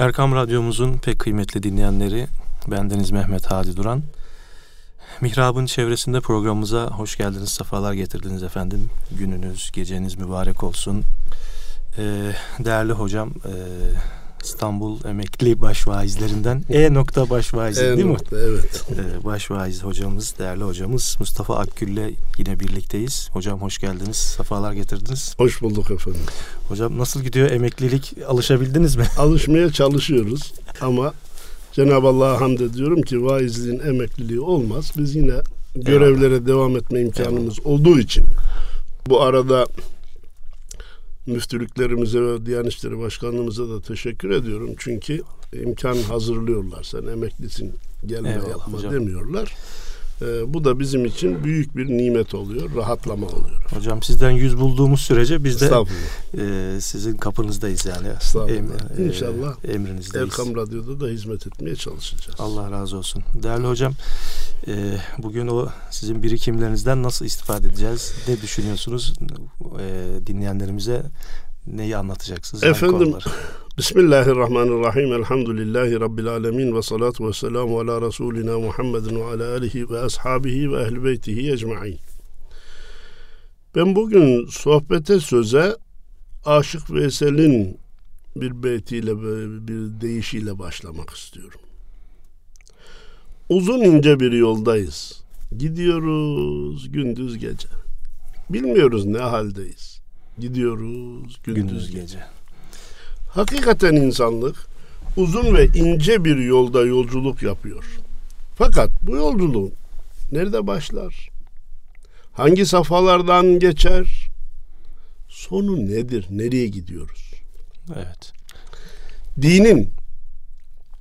Erkam Radyomuzun pek kıymetli dinleyenleri, bendeniz Mehmet Hadi Duran. Mihrab'ın çevresinde programımıza hoş geldiniz, sefalar getirdiniz efendim. Gününüz, geceniz mübarek olsun. Ee, değerli hocam, e, İstanbul Emekli Başvaizlerinden E nokta başvaizi E değil nokta, mi? Evet. Ee, başvaiz hocamız, değerli hocamız Mustafa Akgül'le yine birlikteyiz. Hocam hoş geldiniz, sefalar getirdiniz. Hoş bulduk efendim. Hocam nasıl gidiyor emeklilik? Alışabildiniz mi? Alışmaya çalışıyoruz ama Cenab-ı Allah'a hamd ediyorum ki vaizliğin emekliliği olmaz. Biz yine görevlere devam etme imkanımız olduğu için bu arada müftülüklerimize ve Diyanet İşleri Başkanlığımıza da teşekkür ediyorum. Çünkü imkan hazırlıyorlar. Sen emeklisin gelme Eyvallah yapma hocam. demiyorlar. Ee, bu da bizim için büyük bir nimet oluyor. Rahatlama oluyor. Hocam sizden yüz bulduğumuz sürece biz de e, sizin kapınızdayız yani. Estağfurullah. e, İnşallah. emrinizdeyiz. Erkam Radyo'da da hizmet etmeye çalışacağız. Allah razı olsun. Değerli hocam, e, bugün o sizin birikimlerinizden nasıl istifade edeceğiz? Ne düşünüyorsunuz? E, dinleyenlerimize neyi anlatacaksınız? Efendim? Bismillahirrahmanirrahim. Elhamdülillahi Rabbil alemin ve salatu ve selamu ala Resulina Muhammedin ve ala alihi ve ashabihi ve ehl beytihi ecma'in. Ben bugün sohbete söze Aşık Veysel'in bir beytiyle bir deyişiyle başlamak istiyorum. Uzun ince bir yoldayız. Gidiyoruz gündüz gece. Bilmiyoruz ne haldeyiz. Gidiyoruz gündüz, Gündüz gece. gece. Hakikaten insanlık uzun ve ince bir yolda yolculuk yapıyor. Fakat bu yolculuğun nerede başlar? Hangi safhalardan geçer? Sonu nedir? Nereye gidiyoruz? Evet. Dinin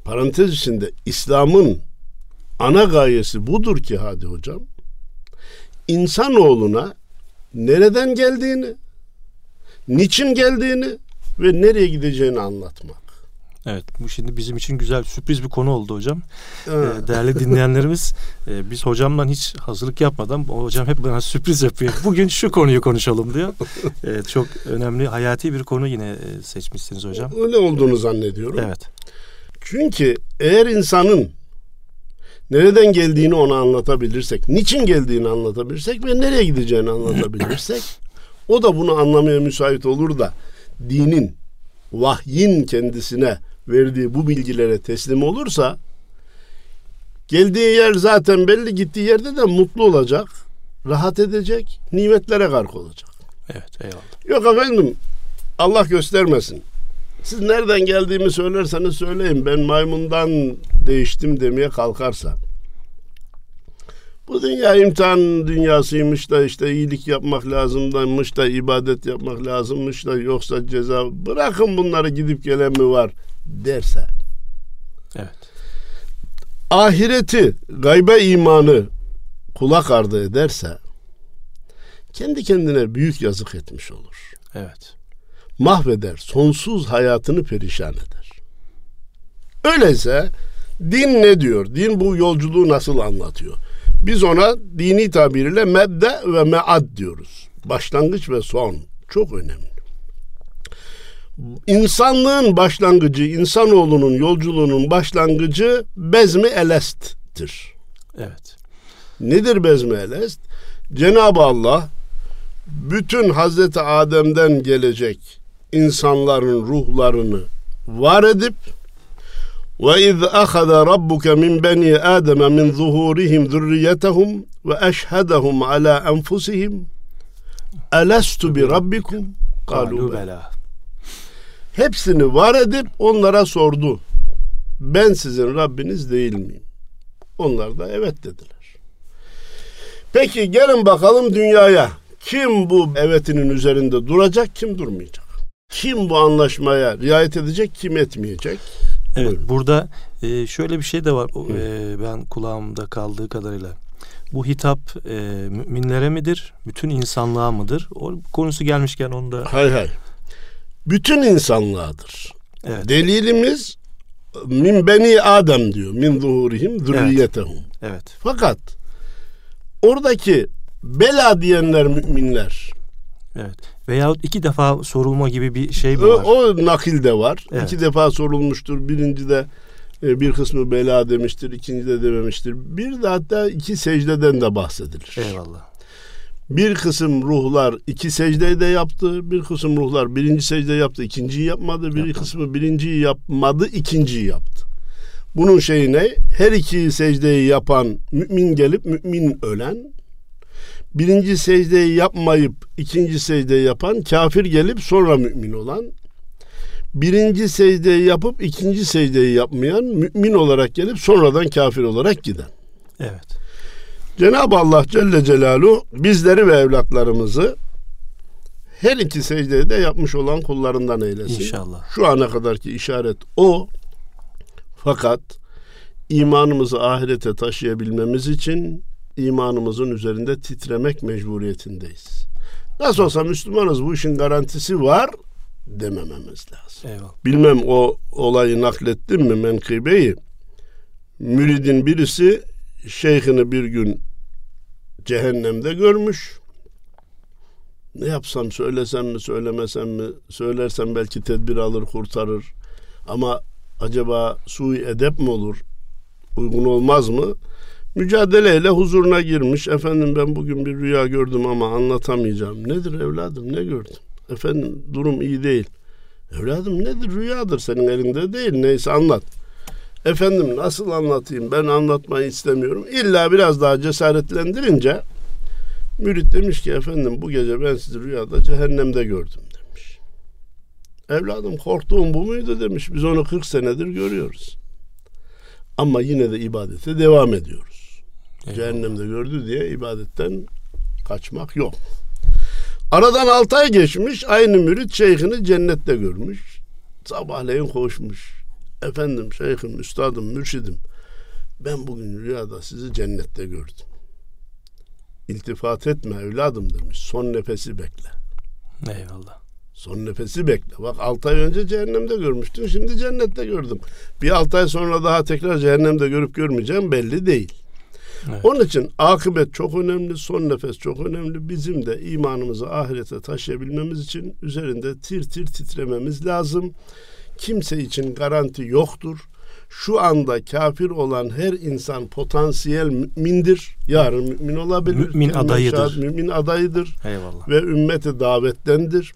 parantez içinde İslam'ın ana gayesi budur ki hadi hocam. İnsanoğluna nereden geldiğini, niçin geldiğini ve nereye gideceğini anlatmak. Evet, bu şimdi bizim için güzel sürpriz bir konu oldu hocam. Ha. E, değerli dinleyenlerimiz, e, biz hocamla hiç hazırlık yapmadan, hocam hep bana sürpriz yapıyor. Bugün şu konuyu konuşalım diyor. E, çok önemli, hayati bir konu yine e, seçmişsiniz hocam. Öyle olduğunu zannediyorum. Evet. Çünkü eğer insanın nereden geldiğini ona anlatabilirsek, niçin geldiğini anlatabilirsek ve nereye gideceğini anlatabilirsek o da bunu anlamaya müsait olur da dinin, vahyin kendisine verdiği bu bilgilere teslim olursa geldiği yer zaten belli, gittiği yerde de mutlu olacak, rahat edecek, nimetlere gark olacak. Evet, eyvallah. Yok efendim Allah göstermesin. Siz nereden geldiğimi söylerseniz söyleyin. Ben maymundan değiştim demeye kalkarsa. Bu dünya imtihan dünyasıymış da işte iyilik yapmak lazımmış da ibadet yapmak lazımmış da yoksa ceza bırakın bunları gidip gelen mi var derse. Evet. Ahireti, gaybe imanı kulak ardı ederse kendi kendine büyük yazık etmiş olur. Evet. mahveder, sonsuz hayatını perişan eder. Öyleyse din ne diyor? Din bu yolculuğu nasıl anlatıyor? Biz ona dini tabiriyle mebde ve mead diyoruz. Başlangıç ve son. Çok önemli. İnsanlığın başlangıcı, insanoğlunun yolculuğunun başlangıcı bezmi elest'tir. Evet. Nedir bezmi elest? Cenab-ı Allah bütün Hazreti Adem'den gelecek insanların ruhlarını var edip beni Adem min zuhurihim zurriyetehum ve eşhedehum ala enfusihim elestu bi rabbikum kalu Kalu bela. bela. Hepsini var edip onlara sordu. Ben sizin Rabbiniz değil miyim? Onlar da evet dediler. Peki gelin bakalım dünyaya. Kim bu evetinin üzerinde duracak, kim durmayacak? Kim bu anlaşmaya riayet edecek, kim etmeyecek? Evet, Buyurun. burada e, şöyle bir şey de var. E, ben kulağımda kaldığı kadarıyla. Bu hitap e, müminlere midir? Bütün insanlığa mıdır? O konusu gelmişken onu da Hay hay. Bütün insanlığadır. evet. Delilimiz min beni Adem diyor. Min zuhurihim zürriyetehum. Evet. Fakat oradaki bela diyenler müminler. Evet. Veyahut iki defa sorulma gibi bir şey mi O, var? o nakilde var. Evet. İki defa sorulmuştur. Birinci de e, bir kısmı bela demiştir, ikinci de dememiştir. Bir de hatta iki secdeden de bahsedilir. Eyvallah. Bir kısım ruhlar iki secdeyi de yaptı. Bir kısım ruhlar birinci secde yaptı, ikinciyi yapmadı. Bir Yapmadı. kısmı birinciyi yapmadı, ikinciyi yaptı. Bunun şeyi ne? Her iki secdeyi yapan mümin gelip mümin ölen. Birinci secdeyi yapmayıp ikinci secdeyi yapan kafir gelip sonra mümin olan. Birinci secdeyi yapıp ikinci secdeyi yapmayan mümin olarak gelip sonradan kafir olarak giden. Evet. Cenab-ı Allah Celle Celaluhu bizleri ve evlatlarımızı her iki secdeyi de yapmış olan kullarından eylesin. İnşallah. Şu ana kadarki işaret o. Fakat imanımızı ahirete taşıyabilmemiz için imanımızın üzerinde titremek mecburiyetindeyiz. Nasıl olsa Müslümanız bu işin garantisi var demememiz lazım. Eyvallah. Bilmem o olayı naklettim mi menkıbeyi. Müridin birisi şeyhini bir gün cehennemde görmüş. Ne yapsam söylesem mi söylemesem mi söylersem belki tedbir alır kurtarır. Ama acaba sui edep mi olur? Uygun olmaz mı? Mücadeleyle huzuruna girmiş. Efendim ben bugün bir rüya gördüm ama anlatamayacağım. Nedir evladım ne gördün? Efendim durum iyi değil. Evladım nedir rüyadır senin elinde değil neyse anlat. Efendim nasıl anlatayım ben anlatmayı istemiyorum. İlla biraz daha cesaretlendirince mürit demiş ki efendim bu gece ben sizi rüyada cehennemde gördüm demiş. Evladım korktuğum bu muydu demiş. Biz onu 40 senedir görüyoruz. Ama yine de ibadete devam ediyoruz. Eyvallah. Cehennemde gördü diye ibadetten kaçmak yok. Aradan 6 ay geçmiş. Aynı mürit şeyhini cennette görmüş. Sabahleyin koşmuş. Efendim şeyhim, üstadım, mürşidim. Ben bugün rüyada sizi cennette gördüm. İltifat etme evladım demiş. Son nefesi bekle. Eyvallah. Son nefesi bekle. Bak 6 ay önce cehennemde görmüştün. Şimdi cennette gördüm. Bir 6 ay sonra daha tekrar cehennemde görüp görmeyeceğim belli değil. Evet. Onun için akıbet çok önemli, son nefes çok önemli. Bizim de imanımızı ahirete taşıyabilmemiz için üzerinde tir tir titrememiz lazım. Kimse için garanti yoktur. Şu anda kafir olan her insan potansiyel mümindir. Yarın mümin olabilir. Mümin adayıdır. şehadet Mümin adayıdır Eyvallah. ve ümmeti davettendir.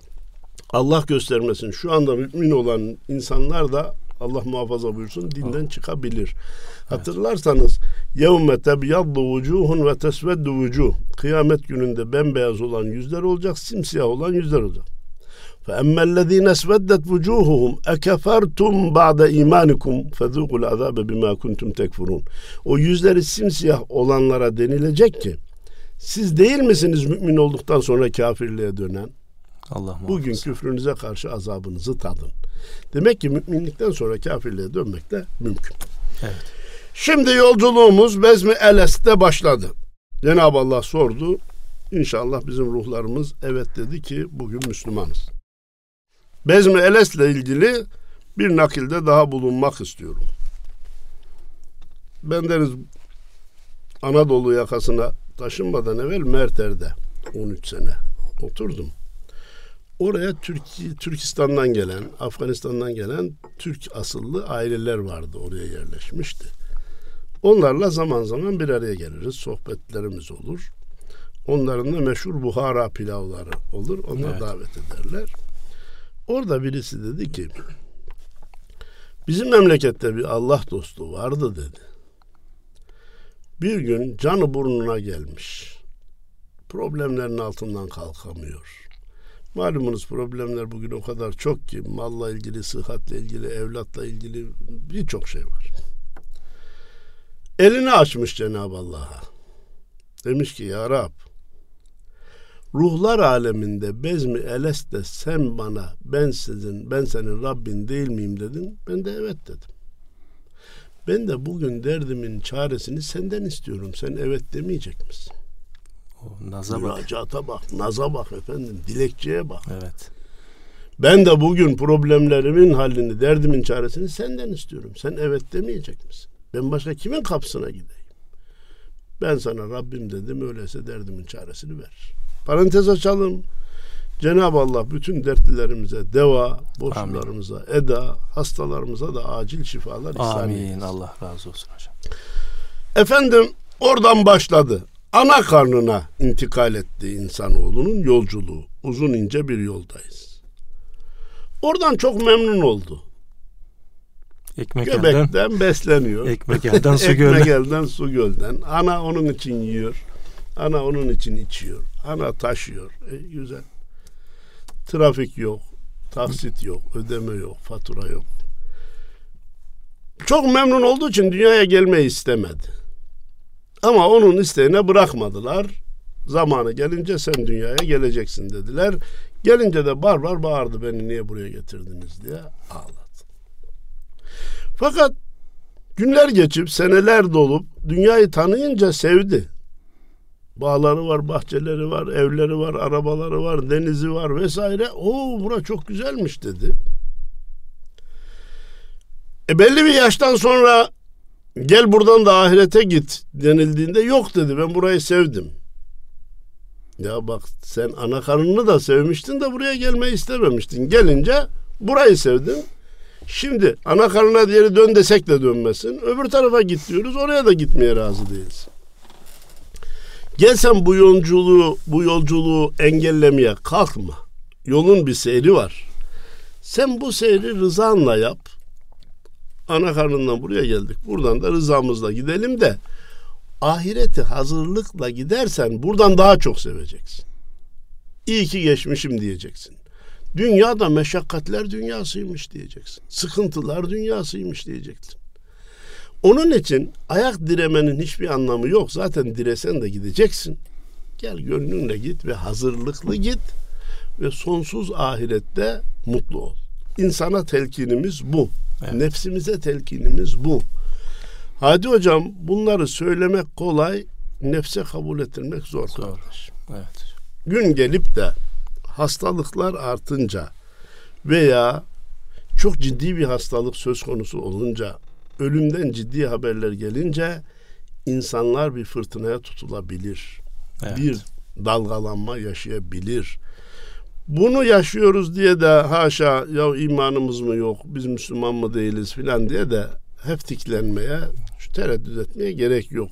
Allah göstermesin şu anda mümin olan insanlar da Allah muhafaza buyursun dinden çıkabilir. Hatırlarsanız yevme tebyaddu vucuhun ve tesveddu vucuh. Kıyamet gününde bembeyaz olan yüzler olacak, simsiyah olan yüzler olacak. فَاَمَّا الَّذ۪ينَ اسْوَدَّتْ وُجُوهُهُمْ اَكَفَرْتُمْ بَعْدَ اِيمَانِكُمْ فَذُوقُوا الْعَذَابَ بِمَا كُنْتُمْ تَكْفُرُونَ O yüzleri simsiyah olanlara denilecek ki siz değil misiniz mümin olduktan sonra kafirliğe dönen? Allah muhafaza. Bugün küfrünüze karşı azabınızı tadın. Demek ki müminlikten sonra kafirliğe dönmek de mümkün. Evet. Şimdi yolculuğumuz Bezmi Eles'te başladı. Cenab-ı Allah sordu. İnşallah bizim ruhlarımız evet dedi ki bugün Müslümanız. Bezmi Eles'le ilgili bir nakilde daha bulunmak istiyorum. Bendeniz Anadolu yakasına taşınmadan evvel Merter'de 13 sene oturdum. Oraya Türkiye, Türkistan'dan gelen, Afganistan'dan gelen Türk asıllı aileler vardı oraya yerleşmişti. Onlarla zaman zaman bir araya geliriz, sohbetlerimiz olur. Onların da meşhur Buhara pilavları olur. Onlar Evet. davet ederler. Orada birisi dedi ki bizim memlekette bir Allah dostu vardı dedi. Bir gün canı burnuna gelmiş. Problemlerin altından kalkamıyor. Malumunuz problemler bugün o kadar çok ki malla ilgili, sıhhatle ilgili, evlatla ilgili birçok şey var. Elini açmış Cenab-ı Allah'a. Demiş ki ya Rab ruhlar aleminde bezmi eleste sen bana ben sizin ben senin Rabbin değil miyim dedin. Ben de evet dedim. Ben de bugün derdimin çaresini senden istiyorum. Sen evet demeyecek misin? O naza bak. Müracaata bak, naza bak efendim, dilekçeye bak. Evet. Ben de bugün problemlerimin halini, derdimin çaresini senden istiyorum. Sen evet demeyecek misin? Ben başka kimin kapısına gideyim? Ben sana Rabbim dedim, öyleyse derdimin çaresini ver. Parantez açalım. Cenab-ı Allah bütün dertlilerimize deva, borçlarımıza eda, hastalarımıza da acil şifalar ihsan Amin. Allah razı olsun hocam. Efendim oradan başladı. Ana karnına intikal etti insanoğlunun yolculuğu. Uzun ince bir yoldayız. Oradan çok memnun oldu. Ekmek elden, Göbekten besleniyor. ekmek elden su Ekmek gölden. elden su gölden. Ana onun için yiyor. Ana onun için içiyor. Ana taşıyor. E, güzel. Trafik yok. Taksit yok. Ödeme yok. Fatura yok. Çok memnun olduğu için dünyaya gelmeyi istemedi. Ama onun isteğine bırakmadılar. Zamanı gelince sen dünyaya geleceksin dediler. Gelince de barbar bağırdı beni niye buraya getirdiniz diye ağladı. Fakat günler geçip seneler dolup dünyayı tanıyınca sevdi. Bağları var, bahçeleri var, evleri var, arabaları var, denizi var vesaire. O bura çok güzelmiş dedi. E belli bir yaştan sonra gel buradan da ahirete git denildiğinde yok dedi. Ben burayı sevdim. Ya bak sen ana karnını da sevmiştin de buraya gelmeyi istememiştin. Gelince burayı sevdin. Şimdi ana karnına diğeri dön desek de dönmesin. Öbür tarafa git diyoruz. Oraya da gitmeye razı değiliz. Gel sen bu yolculuğu, bu yolculuğu engellemeye kalkma. Yolun bir seyri var. Sen bu seyri rızanla yap. Ana karnından buraya geldik. Buradan da rızamızla gidelim de ahireti hazırlıkla gidersen buradan daha çok seveceksin. İyi ki geçmişim diyeceksin. Dünya da meşakkatler dünyasıymış diyeceksin. Sıkıntılar dünyasıymış diyeceksin. Onun için ayak diremenin hiçbir anlamı yok. Zaten diresen de gideceksin. Gel gönlünle git ve hazırlıklı git ve sonsuz ahirette mutlu ol. İnsana telkinimiz bu. Evet. Nefsimize telkinimiz bu. Hadi hocam bunları söylemek kolay, nefse kabul ettirmek zor. Zor. kardeş. Evet. Gün gelip de hastalıklar artınca veya çok ciddi bir hastalık söz konusu olunca, ölümden ciddi haberler gelince insanlar bir fırtınaya tutulabilir. Evet. Bir dalgalanma yaşayabilir. Bunu yaşıyoruz diye de haşa ya imanımız mı yok, biz Müslüman mı değiliz filan diye de heftiklenmeye, şu tereddüt etmeye gerek yok.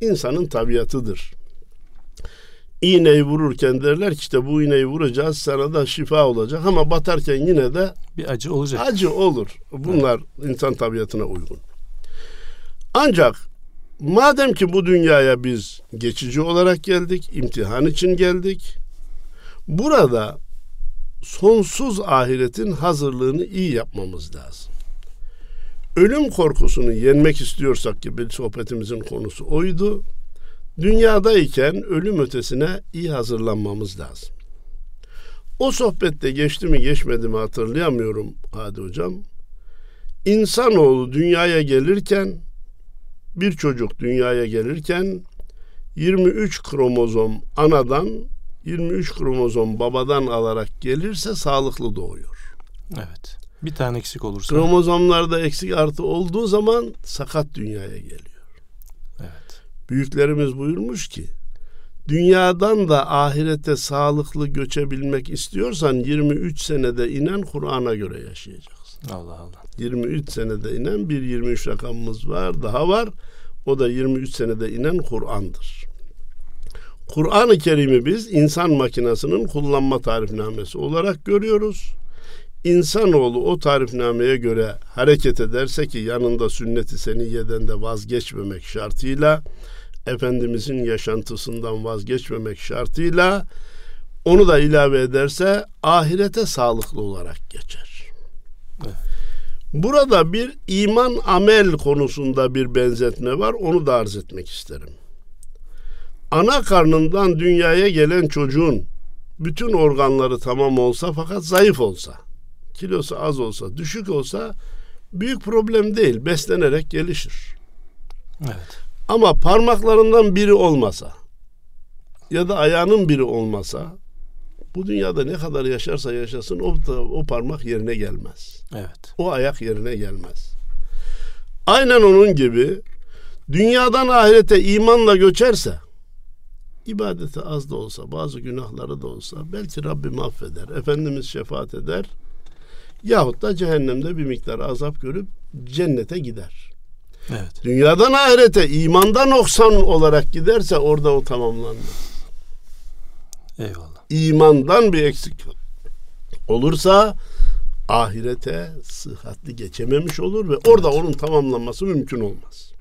İnsanın tabiatıdır. İğneyi vururken derler ki işte bu iğneyi vuracağız sana da şifa olacak ama batarken yine de Bir acı olacak. acı olur. Bunlar insan tabiatına uygun. Ancak madem ki bu dünyaya biz geçici olarak geldik, imtihan için geldik. Burada sonsuz ahiretin hazırlığını iyi yapmamız lazım. Ölüm korkusunu yenmek istiyorsak ki bir sohbetimizin konusu oydu. Dünyadayken ölüm ötesine iyi hazırlanmamız lazım. O sohbette geçti mi geçmedi mi hatırlayamıyorum Hadi Hocam. İnsanoğlu dünyaya gelirken bir çocuk dünyaya gelirken 23 kromozom anadan 23 kromozom babadan alarak gelirse sağlıklı doğuyor. Evet. Bir tane eksik olursa. Kromozomlarda eksik artı olduğu zaman sakat dünyaya geliyor. Evet. Büyüklerimiz buyurmuş ki dünyadan da ahirete sağlıklı göçebilmek istiyorsan 23 senede inen Kur'an'a göre yaşayacaksın. Allah Allah. 23 senede inen bir 23 rakamımız var daha var. O da 23 senede inen Kur'an'dır. Kur'an-ı Kerim'i biz insan makinasının kullanma tarifnamesi olarak görüyoruz. İnsanoğlu o tarifnameye göre hareket ederse ki yanında sünnet-i seniyeden de vazgeçmemek şartıyla Efendimizin yaşantısından vazgeçmemek şartıyla onu da ilave ederse ahirete sağlıklı olarak geçer. Burada bir iman amel konusunda bir benzetme var. Onu da arz etmek isterim. Ana karnından dünyaya gelen çocuğun bütün organları tamam olsa fakat zayıf olsa, kilosu az olsa, düşük olsa büyük problem değil. Beslenerek gelişir. Evet. Ama parmaklarından biri olmasa ya da ayağının biri olmasa bu dünyada ne kadar yaşarsa yaşasın o, o parmak yerine gelmez. Evet. O ayak yerine gelmez. Aynen onun gibi dünyadan ahirete imanla göçerse ibadeti az da olsa, bazı günahları da olsa belki Rabbim affeder, Efendimiz şefaat eder. Yahut da cehennemde bir miktar azap görüp cennete gider. Evet. Dünyadan ahirete imandan noksan olarak giderse orada o tamamlanmaz. Eyvallah. İmandan bir eksik olursa ahirete sıhhatli geçememiş olur ve orada onun tamamlanması mümkün olmaz.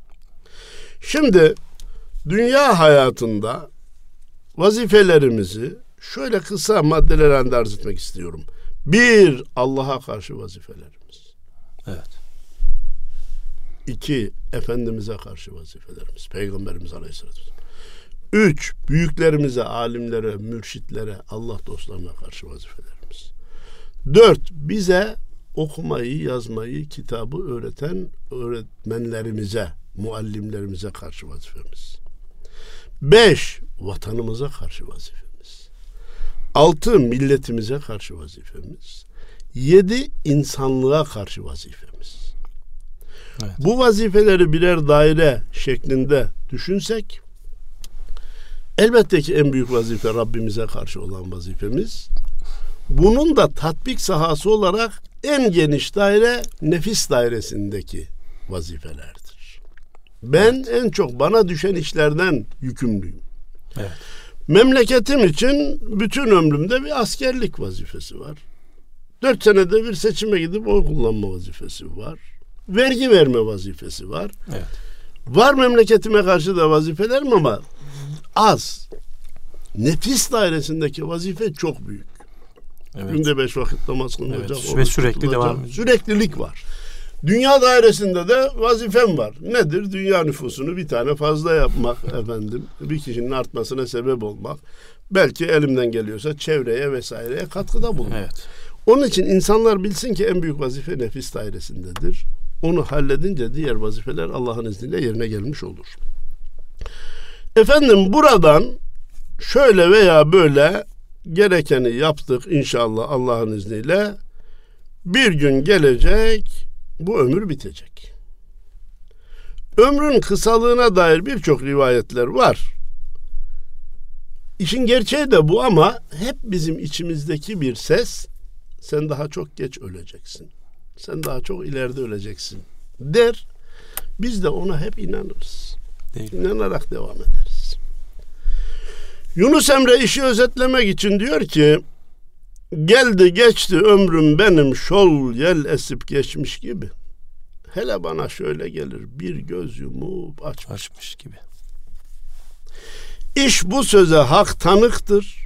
Şimdi dünya hayatında vazifelerimizi şöyle kısa maddelerle arz etmek istiyorum. Bir, Allah'a karşı vazifelerimiz. Evet. İki, Efendimiz'e karşı vazifelerimiz. Peygamberimiz Aleyhisselatü Vesselam. Üç, büyüklerimize, alimlere, mürşitlere, Allah dostlarına karşı vazifelerimiz. Dört, bize okumayı, yazmayı, kitabı öğreten öğretmenlerimize, muallimlerimize karşı vazifemiz. Beş, vatanımıza karşı vazifemiz. Altı, milletimize karşı vazifemiz. Yedi, insanlığa karşı vazifemiz. Evet. Bu vazifeleri birer daire şeklinde düşünsek elbette ki en büyük vazife Rabbimize karşı olan vazifemiz. Bunun da tatbik sahası olarak en geniş daire nefis dairesindeki vazifelerdir. Ben en çok bana düşen işlerden yükümlüyüm. Evet. Memleketim için bütün ömrümde bir askerlik vazifesi var. Dört senede bir seçime gidip oy kullanma vazifesi var. Vergi verme vazifesi var. Evet. Var memleketime karşı da vazifelerim ama az. Nefis dairesindeki vazife çok büyük. Evet. Günde beş vakit namaz kılınacak. Evet, ve sürekli tutulacak. devam ediyor. Süreklilik var. Dünya dairesinde de vazifem var. Nedir? Dünya nüfusunu bir tane fazla yapmak efendim. Bir kişinin artmasına sebep olmak. Belki elimden geliyorsa çevreye vesaireye katkıda bulunmak. Evet. Onun için insanlar bilsin ki en büyük vazife nefis dairesindedir. Onu halledince diğer vazifeler Allah'ın izniyle yerine gelmiş olur. Efendim buradan şöyle veya böyle gerekeni yaptık inşallah Allah'ın izniyle. Bir gün gelecek bu ömür bitecek. Ömrün kısalığına dair birçok rivayetler var. İşin gerçeği de bu ama hep bizim içimizdeki bir ses sen daha çok geç öleceksin. Sen daha çok ileride öleceksin der. Biz de ona hep inanırız. Değil. İnanarak devam ederiz. Yunus Emre işi özetlemek için diyor ki geldi geçti ömrüm benim şol yel esip geçmiş gibi. Hele bana şöyle gelir bir göz yumup aç. Açmış gibi. İş bu söze hak tanıktır.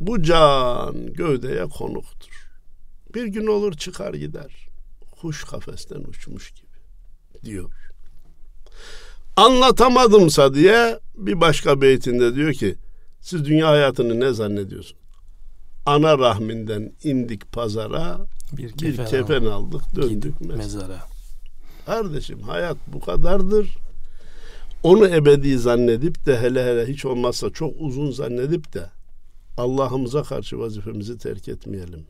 Bu can gövdeye konuktur. Bir gün olur çıkar gider. Kuş kafesten uçmuş gibi diyor. Anlatamadımsa diye bir başka beytinde diyor ki siz dünya hayatını ne zannediyorsun? Ana rahminden indik pazara Bir bir kefen, kefen aldık döndük mezara. mezara. Kardeşim hayat bu kadardır. Onu ebedi zannedip de hele hele hiç olmazsa çok uzun zannedip de Allah'ımıza karşı vazifemizi terk etmeyelim.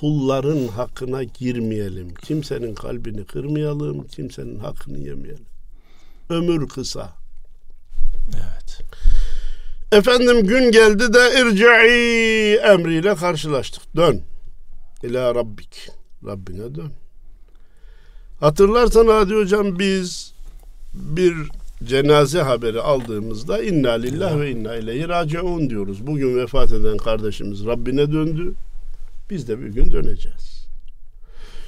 Kulların hakkına girmeyelim. Kimsenin kalbini kırmayalım. Kimsenin hakkını yemeyelim. Ömür kısa. Evet. Efendim gün geldi de irci'i emriyle karşılaştık. Dön. İla Rabbik. Rabbine dön. Hatırlarsan Hadi Hocam biz bir cenaze haberi aldığımızda inna lillah ve inna ileyhi raciun diyoruz. Bugün vefat eden kardeşimiz Rabbine döndü. Biz de bir gün döneceğiz.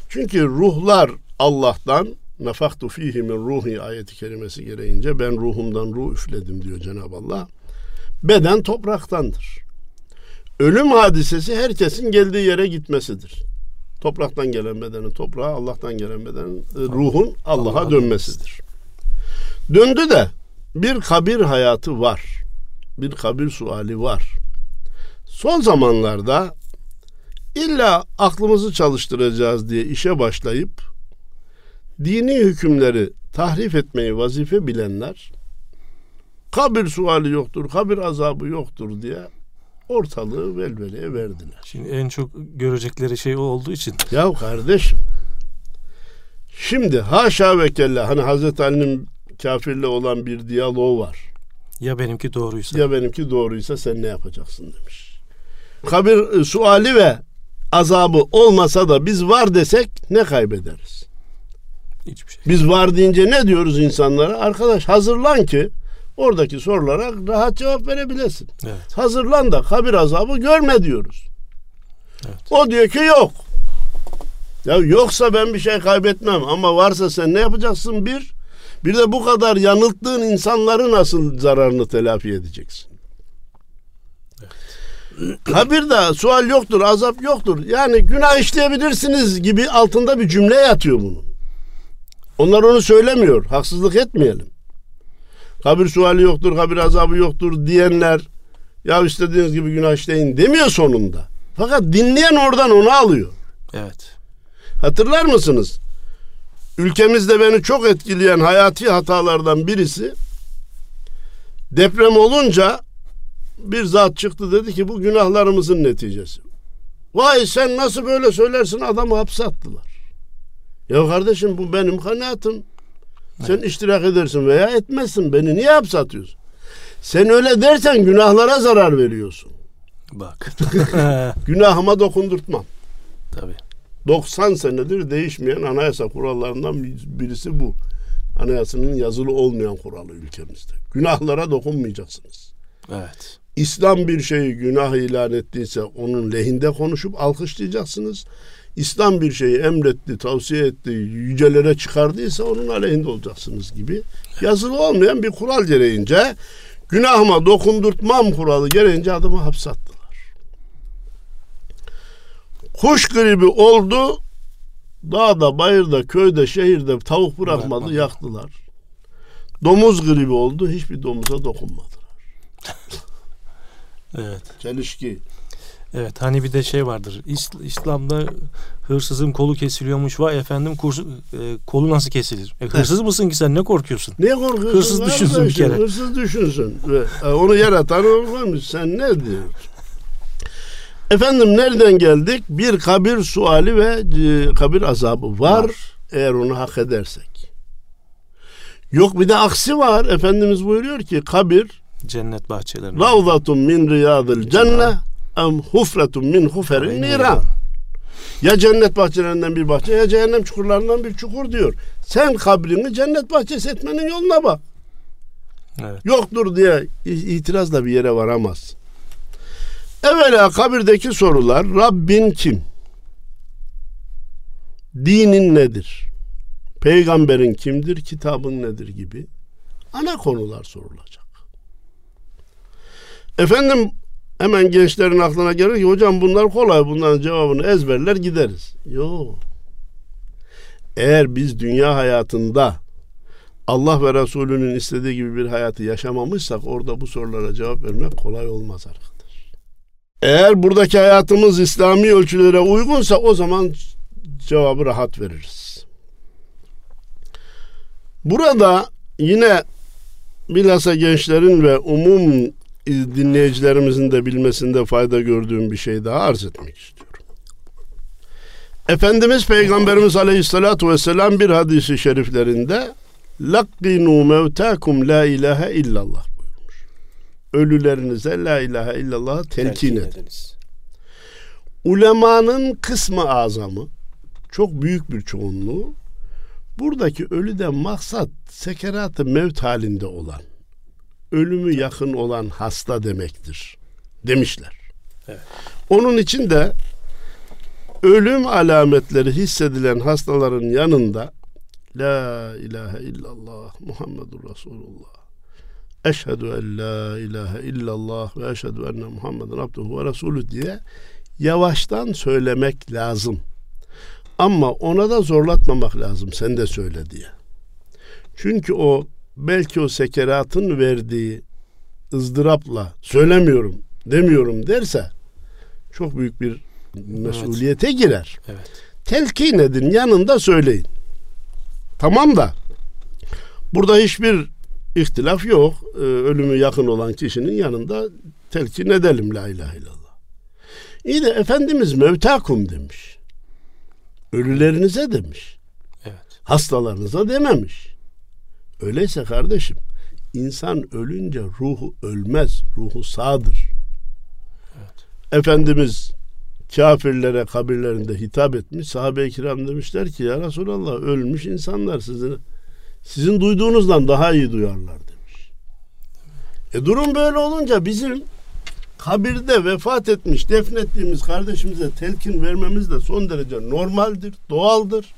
Çünkü ruhlar Allah'tan nefaktu fihi min ruhi ayeti kerimesi gereğince ben ruhumdan ruh üfledim diyor Cenab-ı Allah. Beden topraktandır. Ölüm hadisesi herkesin geldiği yere gitmesidir. Topraktan gelen bedenin toprağa, Allah'tan gelen bedenin e, ruhun Allah'a Allah'a dönmesidir. Döndü de bir kabir hayatı var. Bir kabir suali var. Son zamanlarda illa aklımızı çalıştıracağız diye işe başlayıp dini hükümleri tahrif etmeyi vazife bilenler kabir suali yoktur, kabir azabı yoktur diye ortalığı velveleye verdiler. Şimdi en çok görecekleri şey o olduğu için Ya kardeşim şimdi haşa ve kella hani Hazreti Ali'nin kafirle olan bir diyaloğu var. Ya benimki doğruysa. Ya benimki doğruysa sen ne yapacaksın demiş. Kabir e, suali ve azabı olmasa da biz var desek ne kaybederiz? Hiçbir şey. Biz var deyince ne diyoruz insanlara? Arkadaş hazırlan ki oradaki sorulara rahat cevap verebilesin. Evet. Hazırlan da kabir azabı görme diyoruz. Evet. O diyor ki yok. Ya yoksa ben bir şey kaybetmem ama varsa sen ne yapacaksın bir? Bir de bu kadar yanılttığın insanları nasıl zararını telafi edeceksin? Kabirde sual yoktur, azap yoktur. Yani günah işleyebilirsiniz gibi altında bir cümle yatıyor bunun. Onlar onu söylemiyor. Haksızlık etmeyelim. Kabir suali yoktur, kabir azabı yoktur diyenler ya istediğiniz gibi günah işleyin demiyor sonunda. Fakat dinleyen oradan onu alıyor. Evet. Hatırlar mısınız? Ülkemizde beni çok etkileyen hayati hatalardan birisi deprem olunca bir zat çıktı dedi ki bu günahlarımızın neticesi. Vay sen nasıl böyle söylersin adamı hapse attılar. Ya kardeşim bu benim kanaatim. Sen iştirak edersin veya etmezsin. Beni niye hapse atıyorsun? Sen öyle dersen günahlara zarar veriyorsun. Bak. Günahıma dokundurtmam. Tabii. 90 senedir değişmeyen anayasa kurallarından birisi bu. Anayasanın yazılı olmayan kuralı ülkemizde. Günahlara dokunmayacaksınız. Evet. İslam bir şeyi günah ilan ettiyse onun lehinde konuşup alkışlayacaksınız. İslam bir şeyi emretti, tavsiye etti, yücelere çıkardıysa onun aleyhinde olacaksınız gibi. Yazılı olmayan bir kural gereğince günahıma dokundurtmam kuralı gereğince adamı hapse attılar. Kuş gribi oldu. Dağda, bayırda, köyde, şehirde tavuk bırakmadı, Bırakmadı. yaktılar. Domuz gribi oldu. Hiçbir domuza dokunmadılar. Evet. Çelişki. Evet hani bir de şey vardır. İs- İslam'da hırsızın kolu kesiliyormuş. Vay efendim kursu, e, kolu nasıl kesilir? E, hırsız mısın ki sen ne korkuyorsun? Niye korkuyorsun? Hırsız düşünsün bir kere. Hırsız düşünsün. E, onu yaratan olmamış. Sen ne diyorsun? Efendim nereden geldik? Bir kabir suali ve e, kabir azabı var. Var. Eğer onu hak edersek. Yok bir de aksi var. Efendimiz buyuruyor ki kabir Cennet bahçelerinde. ravzatun min riyadil cenne em hufretun min huferin niran. Ya cennet bahçelerinden bir bahçe ya cehennem çukurlarından bir çukur diyor. Sen kabrini cennet bahçesi etmenin yoluna bak. Evet. Yoktur diye itirazla bir yere varamaz. Evvela kabirdeki sorular Rabbin kim? Dinin nedir? Peygamberin kimdir? Kitabın nedir gibi ana konular sorulacak. Efendim hemen gençlerin aklına gelir ki hocam bunlar kolay bunların cevabını ezberler gideriz. Yok. Eğer biz dünya hayatında Allah ve Resulünün istediği gibi bir hayatı yaşamamışsak orada bu sorulara cevap vermek kolay olmaz arkadaş. Eğer buradaki hayatımız İslami ölçülere uygunsa o zaman cevabı rahat veririz. Burada yine bilhassa gençlerin ve umum dinleyicilerimizin de bilmesinde fayda gördüğüm bir şey daha arz etmek istiyorum. Efendimiz Peygamberimiz Aleyhisselatü Vesselam bir hadisi şeriflerinde Lakkinu mevtakum la ilahe illallah buyurmuş. Ölülerinize la ilahe illallah'ı telkin edin. ediniz. Ulemanın kısmı azamı çok büyük bir çoğunluğu buradaki ölüden maksat sekerat-ı mevt halinde olan ölümü yakın olan hasta demektir demişler. Evet. Onun için de ölüm alametleri hissedilen hastaların yanında La ilahe illallah Muhammedur Resulullah Eşhedü en la ilahe illallah ve eşhedü enne Muhammeden abduhu ve resulü diye yavaştan söylemek lazım. Ama ona da zorlatmamak lazım sen de söyle diye. Çünkü o belki o sekeratın verdiği ızdırapla söylemiyorum demiyorum derse çok büyük bir mesuliyete girer. Evet. Telkin edin yanında söyleyin. Tamam da burada hiçbir ihtilaf yok. Ee, ölümü yakın olan kişinin yanında telkin edelim la ilahe illallah. İyi de Efendimiz mevtakum demiş. Ölülerinize demiş. Evet. Hastalarınıza dememiş. Öyleyse kardeşim insan ölünce ruhu ölmez, ruhu sağdır. Evet. Efendimiz kafirlere kabirlerinde hitap etmiş. Sahabe-i kiram demişler ki ya Resulallah ölmüş insanlar sizin sizin duyduğunuzdan daha iyi duyarlar demiş. E durum böyle olunca bizim kabirde vefat etmiş, defnettiğimiz kardeşimize telkin vermemiz de son derece normaldir, doğaldır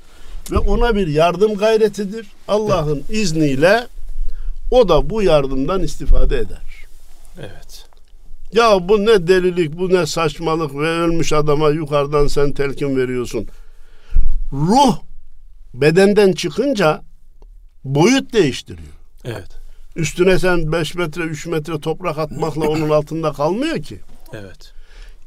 ve ona bir yardım gayretidir. Allah'ın izniyle o da bu yardımdan istifade eder. Evet. Ya bu ne delilik, bu ne saçmalık ve ölmüş adama yukarıdan sen telkin veriyorsun. Ruh bedenden çıkınca boyut değiştiriyor. Evet. Üstüne sen 5 metre 3 metre toprak atmakla onun altında kalmıyor ki. Evet.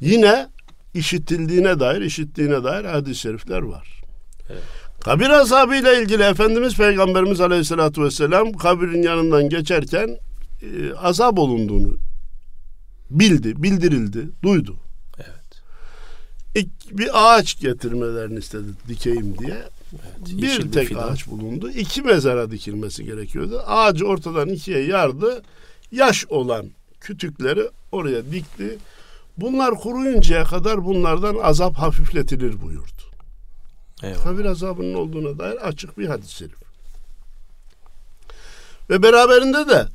Yine işitildiğine dair, işittiğine dair hadis-i şerifler var. Evet. Kabir azabıyla ilgili Efendimiz Peygamberimiz Aleyhisselatü Vesselam kabirin yanından geçerken e, azap olunduğunu bildi, bildirildi, duydu. Evet. İlk bir ağaç getirmelerini istedi dikeyim diye. evet. Bir tek bir ağaç bulundu. İki mezara dikilmesi gerekiyordu. Ağacı ortadan ikiye yardı. Yaş olan kütükleri oraya dikti. Bunlar kuruyuncaya kadar bunlardan azap hafifletilir buyurdu. Eyvallah. Kabir azabının olduğuna dair açık bir hadis-i şerif. Ve beraberinde de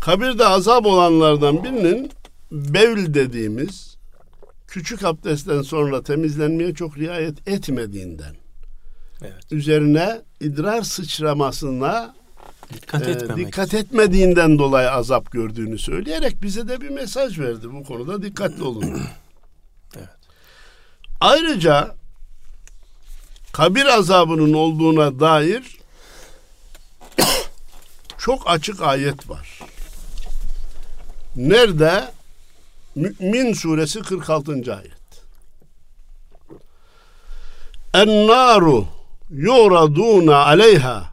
kabirde azap olanlardan birinin bevl dediğimiz küçük abdestten sonra temizlenmeye çok riayet etmediğinden Evet. üzerine idrar sıçramasına Dikkat e, etmemek. dikkat etmediğinden dolayı azap gördüğünü söyleyerek bize de bir mesaj verdi bu konuda dikkatli olun. Evet. Ayrıca kabir azabının olduğuna dair çok açık ayet var. Nerede? Mü'min suresi 46. ayet. En-naru yuraduna aleyha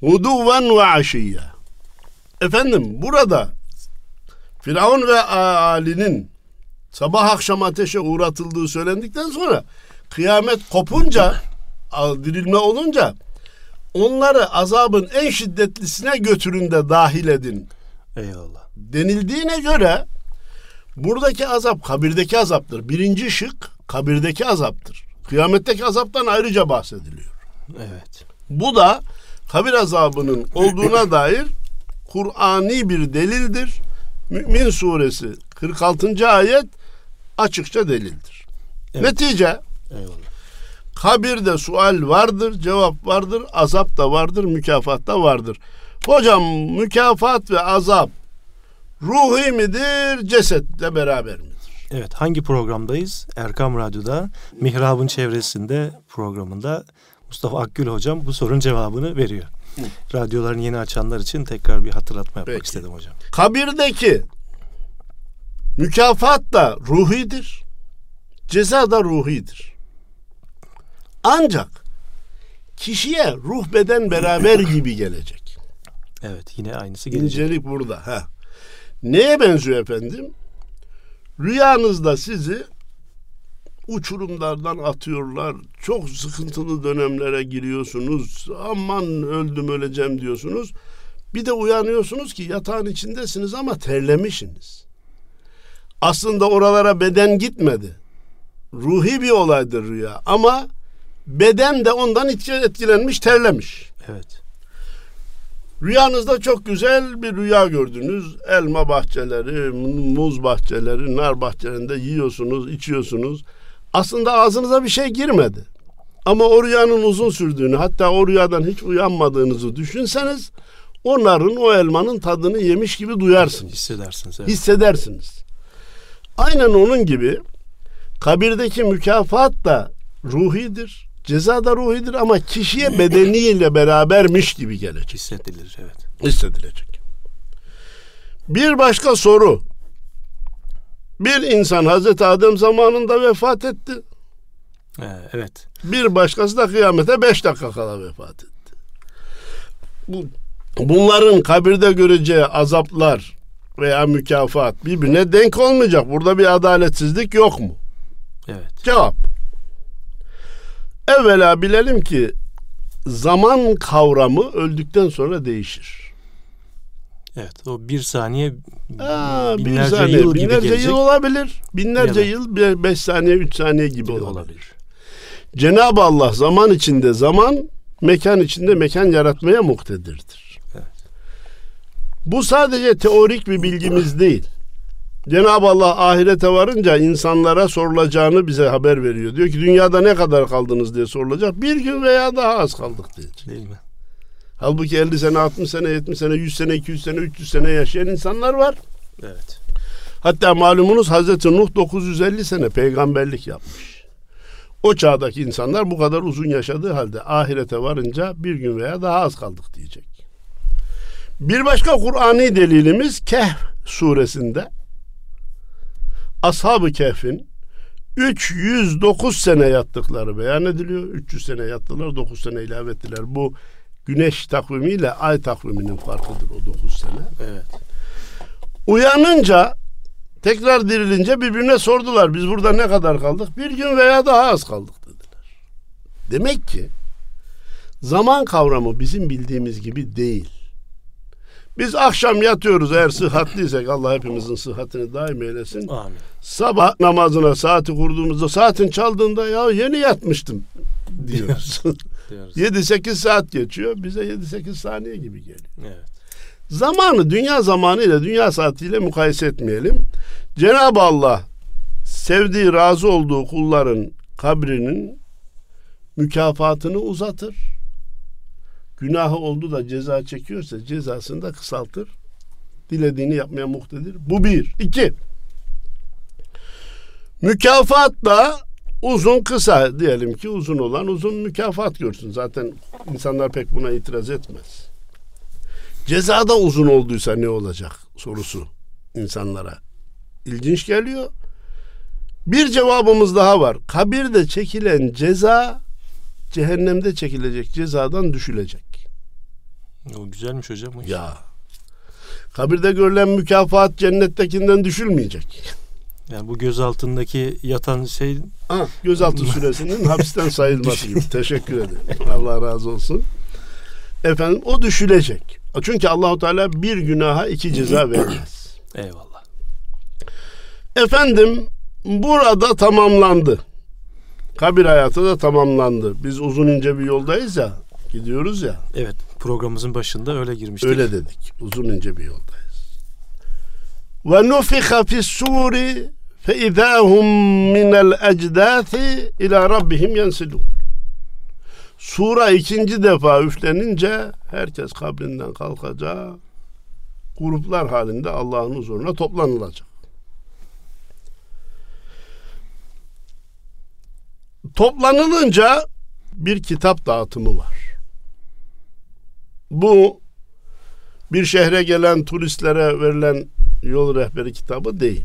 huduven ve aşiyya. Efendim burada Firavun ve Ali'nin sabah akşam ateşe uğratıldığı söylendikten sonra kıyamet kopunca dirilme olunca onları azabın en şiddetlisine götürün de dahil edin Eyvallah. denildiğine göre buradaki azap kabirdeki azaptır. Birinci şık kabirdeki azaptır. Kıyametteki azaptan ayrıca bahsediliyor. Evet. Bu da kabir azabının olduğuna dair Kur'ani bir delildir. Mümin suresi 46. ayet açıkça delildir. Evet. Netice Eyvallah. Kabirde sual vardır, cevap vardır, azap da vardır, mükafat da vardır. Hocam mükafat ve azap ruhi midir, cesetle beraber midir? Evet hangi programdayız? Erkam Radyo'da Mihrab'ın çevresinde programında Mustafa Akgül hocam bu sorunun cevabını veriyor. Hı. Radyolarını yeni açanlar için tekrar bir hatırlatma yapmak Peki. istedim hocam. Kabirdeki mükafat da ruhidir, ceza da ruhidir. Ancak kişiye ruh beden beraber gibi gelecek. Evet yine aynısı gelecek. İncelik burada. Ha. Neye benziyor efendim? Rüyanızda sizi uçurumlardan atıyorlar. Çok sıkıntılı dönemlere giriyorsunuz. Aman öldüm öleceğim diyorsunuz. Bir de uyanıyorsunuz ki yatağın içindesiniz ama terlemişsiniz. Aslında oralara beden gitmedi. Ruhi bir olaydır rüya ama beden de ondan etkilenmiş, terlemiş. Evet. Rüyanızda çok güzel bir rüya gördünüz. Elma bahçeleri, muz bahçeleri, nar bahçelerinde yiyorsunuz, içiyorsunuz. Aslında ağzınıza bir şey girmedi. Ama o rüyanın uzun sürdüğünü, hatta o rüyadan hiç uyanmadığınızı düşünseniz, o narın, o elmanın tadını yemiş gibi duyarsınız. Hissedersiniz. Evet. Hissedersiniz. Aynen onun gibi kabirdeki mükafat da ruhidir. Ceza da ruhidir ama kişiye bedeniyle berabermiş gibi gelecek. Hissedilir evet. hissedilecek. Bir başka soru. Bir insan Hazreti Adem zamanında vefat etti. Ee, evet. Bir başkası da kıyamete beş dakika kala vefat etti. Bu, bunların kabirde göreceği azaplar veya mükafat birbirine denk olmayacak. Burada bir adaletsizlik yok mu? Evet. Cevap. Evvela bilelim ki zaman kavramı öldükten sonra değişir. Evet o bir saniye Aa, bir binlerce saniye, yıl gibi binlerce gelecek. yıl olabilir. Binlerce yıl, bir- beş saniye, üç saniye gibi gibi olabilir. olabilir. Cenab-ı Allah zaman içinde zaman, mekan içinde mekan yaratmaya muktedirdir. Evet. Bu sadece teorik bir bilgimiz değil. Cenab-ı Allah ahirete varınca insanlara sorulacağını bize haber veriyor. Diyor ki dünyada ne kadar kaldınız diye sorulacak. Bir gün veya daha az kaldık diyecek. Değil mi? Halbuki 50 sene, 60 sene, 70 sene, 100 sene, 200 sene, 300 sene yaşayan insanlar var. Evet. Hatta malumunuz Hazreti Nuh 950 sene peygamberlik yapmış. O çağdaki insanlar bu kadar uzun yaşadığı halde ahirete varınca bir gün veya daha az kaldık diyecek. Bir başka Kur'ani delilimiz Kehf suresinde Ashab-ı Kehf'in 309 sene yattıkları beyan ediliyor. 300 sene yattılar, 9 sene ilave ettiler. Bu güneş takvimiyle ay takviminin farkıdır o 9 sene. Evet. Uyanınca tekrar dirilince birbirine sordular. Biz burada ne kadar kaldık? Bir gün veya daha az kaldık dediler. Demek ki zaman kavramı bizim bildiğimiz gibi değil. Biz akşam yatıyoruz eğer sıhhatliysek Allah hepimizin sıhhatini daim eylesin. Amin. Sabah namazına saati kurduğumuzda saatin çaldığında ya yeni yatmıştım diyoruz. Diyoruz. 7-8 saat geçiyor bize 7-8 saniye gibi geliyor. Evet. Zamanı dünya zamanı ile dünya saatiyle mukayese etmeyelim. Cenab-ı Allah sevdiği, razı olduğu kulların kabrinin mükafatını uzatır. Günahı oldu da ceza çekiyorsa cezasını da kısaltır. Dilediğini yapmaya muhtedir. Bu bir. İki. Mükafat da uzun kısa diyelim ki uzun olan uzun mükafat görsün. Zaten insanlar pek buna itiraz etmez. Cezada uzun olduysa ne olacak sorusu insanlara ilginç geliyor. Bir cevabımız daha var. Kabirde çekilen ceza cehennemde çekilecek cezadan düşülecek. O güzelmiş hocam. o. Ya kabirde görülen mükafat cennettekinden düşülmeyecek. Yani bu göz altındaki yatan şey Ha, gözaltı süresinin hapisten sayılması gibi. Teşekkür ederim. Allah razı olsun. Efendim o düşülecek. Çünkü Allahu Teala bir günaha iki ceza vermez. eyvallah. Efendim burada tamamlandı. Kabir hayatı da tamamlandı. Biz uzun ince bir yoldayız ya. Gidiyoruz ya. Evet programımızın başında öyle girmiştik. Öyle dedik. Uzun ince bir yoldayız. Ve nufiha fis suri fe idahum minel ecdâthi ila rabbihim yensilun. Sura ikinci defa üflenince herkes kabrinden kalkacak. Gruplar halinde Allah'ın huzuruna toplanılacak. Toplanılınca bir kitap dağıtımı var. Bu bir şehre gelen turistlere verilen yol rehberi kitabı değil.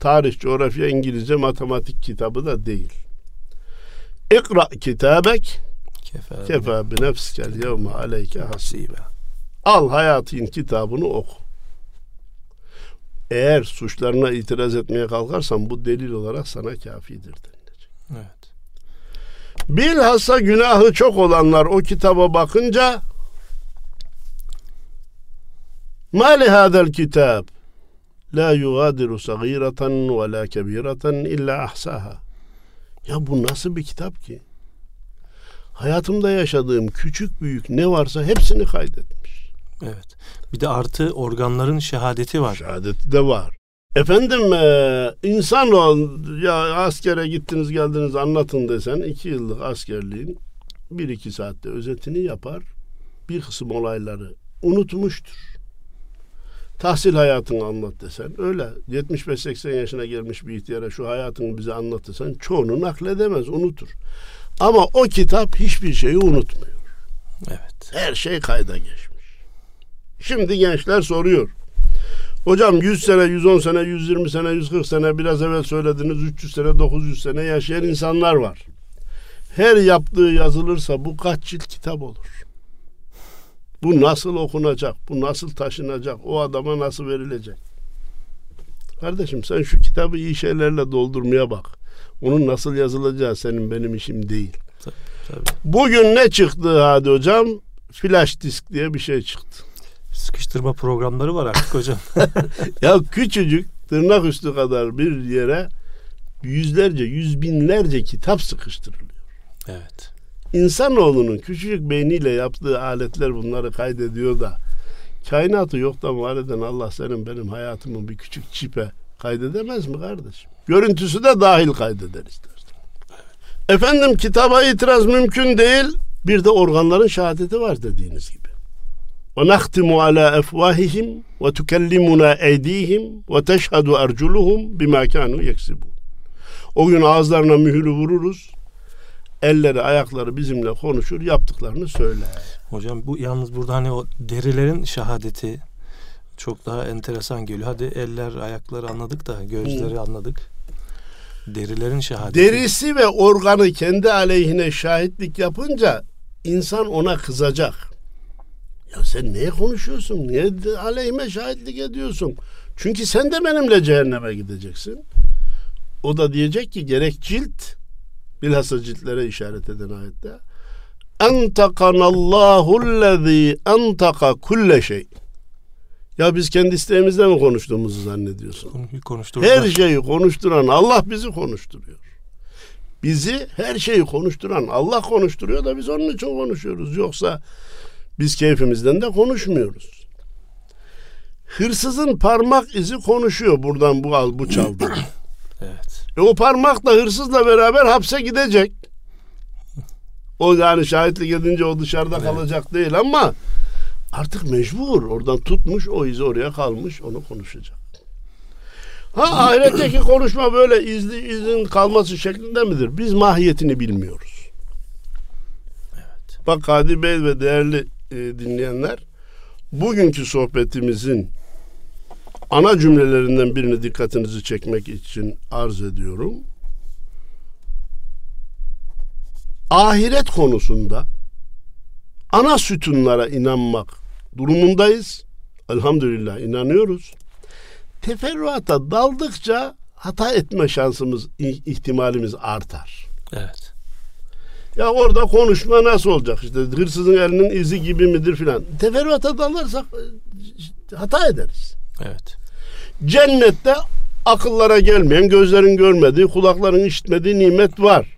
Tarih, coğrafya, İngilizce, matematik kitabı da değil. İkra kitabek Kefa. kefa bi nefsikel yevme aleyke has. Hasibe. Al hayatın kitabını oku. Eğer suçlarına itiraz etmeye kalkarsan bu delil olarak sana kafidir denilecek. Evet. Bilhassa günahı çok olanlar o kitaba bakınca Ma li hadal kitab la yugadiru sagiratan ve la kebiratan illa ahsaha. Ya bu nasıl bir kitap ki? Hayatımda yaşadığım küçük büyük ne varsa hepsini kaydetmiş. Evet. Bir de artı organların şehadeti var. Şehadeti de var. Efendim e, insan ol, ya askere gittiniz geldiniz anlatın desen iki yıllık askerliğin bir iki saatte özetini yapar. Bir kısım olayları unutmuştur. Tahsil hayatını anlat desen öyle 75-80 yaşına gelmiş bir ihtiyara şu hayatını bize anlat desen çoğunu nakledemez unutur. Ama o kitap hiçbir şeyi unutmuyor. Evet. Her şey kayda geçmiş. Şimdi gençler soruyor. Hocam 100 sene, 110 sene, 120 sene, 140 sene biraz evvel söylediniz 300 sene, 900 sene yaşayan insanlar var. Her yaptığı yazılırsa bu kaç cilt kitap olur? Bu nasıl okunacak? Bu nasıl taşınacak? O adama nasıl verilecek? Kardeşim sen şu kitabı iyi şeylerle doldurmaya bak. Onun nasıl yazılacağı senin benim işim değil. Tabii. Bugün ne çıktı hadi hocam? Flash disk diye bir şey çıktı. Sıkıştırma programları var artık hocam. ya küçücük tırnak üstü kadar bir yere yüzlerce, yüz binlerce kitap sıkıştırılıyor. Evet. İnsanoğlunun küçücük beyniyle yaptığı aletler bunları kaydediyor da kainatı yoktan var eden Allah senin benim hayatımın bir küçük çipe kaydedemez mi kardeşim? Görüntüsü de dahil kaydeder istersen. Efendim kitaba itiraz mümkün değil. Bir de organların şehadeti var dediğiniz gibi. Ve nahtimu ala efvahihim ve tukellimuna eydihim ve teşhadu erculuhum bima kanu yeksibun. O gün ağızlarına mühürü vururuz. Elleri, ayakları bizimle konuşur, yaptıklarını söyler. Hocam bu yalnız burada hani o derilerin şehadeti çok daha enteresan geliyor. Hadi eller, ayakları anladık da gözleri anladık. Derilerin şehadeti. Derisi ve organı kendi aleyhine şahitlik yapınca insan ona kızacak. Ya sen niye konuşuyorsun? Niye aleyhime şahitlik ediyorsun? Çünkü sen de benimle cehenneme gideceksin. O da diyecek ki gerek cilt bilhassa ciltlere işaret eden ayette Entakanallahüllezî entaka kulle şey. Ya biz kendi isteğimizle mi konuştuğumuzu zannediyorsun? Her şeyi konuşturan Allah bizi konuşturuyor. Bizi her şeyi konuşturan Allah konuşturuyor da biz onun için konuşuyoruz. Yoksa biz keyfimizden de konuşmuyoruz. Hırsızın parmak izi konuşuyor buradan bu al bu çaldı. evet. E o parmak da hırsızla beraber hapse gidecek. O yani şahitlik edince o dışarıda evet. kalacak değil ama artık mecbur. Oradan tutmuş o izi oraya kalmış onu konuşacak. Ha ahiretteki konuşma böyle izli izin kalması şeklinde midir? Biz mahiyetini bilmiyoruz. Evet. Bak Kadir Bey ve değerli e, dinleyenler bugünkü sohbetimizin ana cümlelerinden birini dikkatinizi çekmek için arz ediyorum. Ahiret konusunda ana sütunlara inanmak durumundayız. Elhamdülillah inanıyoruz. Teferruata daldıkça hata etme şansımız, ihtimalimiz artar. Evet. Ya orada konuşma nasıl olacak? İşte hırsızın elinin izi gibi midir filan. Teferruata dalarsak e, hata ederiz. Evet. Cennette akıllara gelmeyen, gözlerin görmediği, kulakların işitmediği nimet var.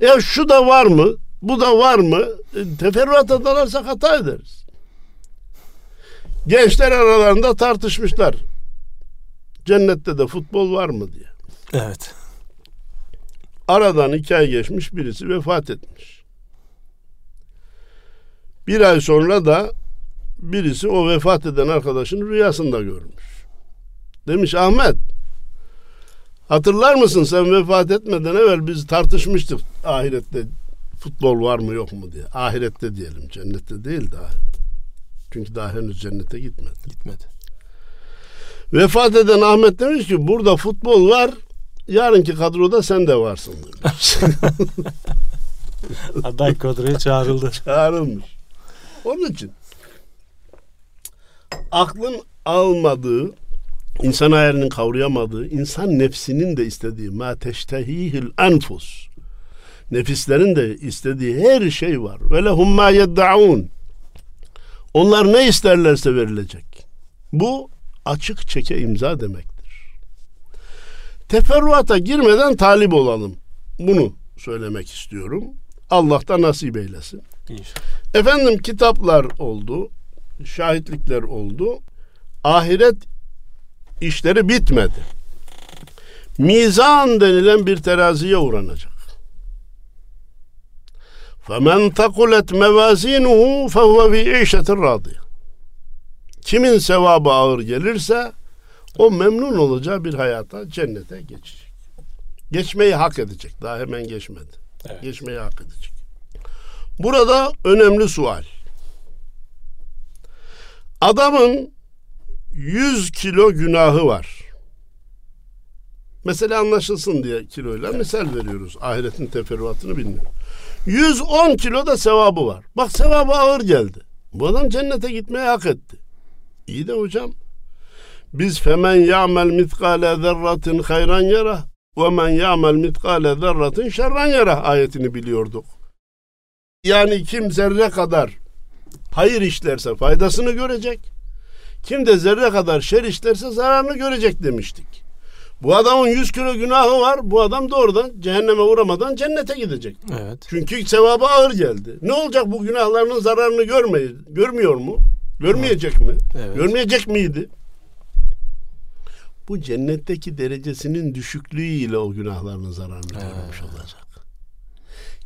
Ya şu da var mı? Bu da var mı? E, teferruata dalarsak hata ederiz. Gençler aralarında tartışmışlar. Cennette de futbol var mı diye. Evet. Aradan iki ay geçmiş birisi vefat etmiş. Bir ay sonra da birisi o vefat eden arkadaşını rüyasında görmüş. Demiş Ahmet hatırlar mısın sen vefat etmeden evvel biz tartışmıştık ahirette futbol var mı yok mu diye. Ahirette diyelim cennette değil daha. Çünkü daha henüz cennete gitmedi. Gitmedi. Vefat eden Ahmet demiş ki burada futbol var yarınki kadroda sen de varsın. Aday kadroya çağrıldı. Çağrılmış. Onun için aklın almadığı insan ayarının kavrayamadığı, insan nefsinin de istediği ma teştehihil enfus. Nefislerin de istediği her şey var. Ve lehum ma yeddaun. Onlar ne isterlerse verilecek. Bu açık çeke imza demektir Teferruata girmeden talip olalım. Bunu söylemek istiyorum. Allah da nasip eylesin. İnşallah. Efendim kitaplar oldu, şahitlikler oldu. Ahiret işleri bitmedi. Mizan denilen bir teraziye uğranacak. فَمَنْ تَقُلَتْ مَوَازِينُهُ فَهُوَ فِي عِيشَةٍ رَاضِيَةٍ Kimin sevabı ağır gelirse o memnun olacağı bir hayata cennete geçecek. Geçmeyi hak edecek. Daha hemen geçmedi. Evet. Geçmeyi hak edecek. Burada önemli sual. Adamın 100 kilo günahı var. Mesela anlaşılsın diye kiloyla evet. misal veriyoruz. Ahiretin teferruatını bilmiyorum. 110 kilo da sevabı var. Bak sevabı ağır geldi. Bu adam cennete gitmeye hak etti. İyi de hocam biz femen ya'mel mitkale zerratin hayran yara ve men ya'mel mitkale zerratin şerran yara ayetini biliyorduk. Yani kim zerre kadar hayır işlerse faydasını görecek. Kim de zerre kadar şer işlerse zararını görecek demiştik. Bu adamın 100 kilo günahı var. Bu adam doğrudan cehenneme uğramadan cennete gidecek. Evet. Çünkü sevabı ağır geldi. Ne olacak bu günahlarının zararını görmeye, görmüyor mu? Görmeyecek mi? Evet. Görmeyecek miydi? Bu cennetteki derecesinin düşüklüğüyle o günahlarının zararını görmüş olacak.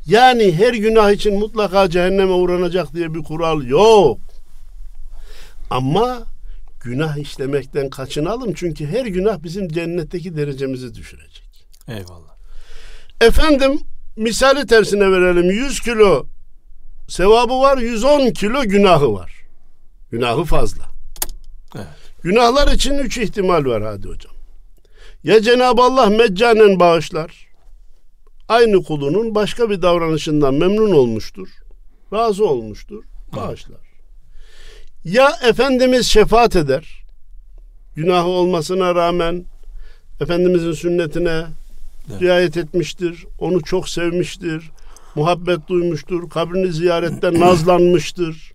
Yani her günah için mutlaka cehenneme uğranacak diye bir kural yok. Ama günah işlemekten kaçınalım çünkü her günah bizim cennetteki derecemizi düşürecek. Eyvallah. Efendim misali tersine verelim 100 kilo sevabı var 110 kilo günahı var. Günahı fazla. Evet. Günahlar için üç ihtimal var hadi hocam. Ya Cenab-ı Allah meccanen bağışlar. Aynı kulunun başka bir davranışından memnun olmuştur. Razı olmuştur. Bağışlar. Ya Efendimiz şefaat eder. Günahı olmasına rağmen Efendimizin sünnetine Evet. riayet etmiştir. Onu çok sevmiştir. Muhabbet duymuştur. Kabrini ziyaretten nazlanmıştır.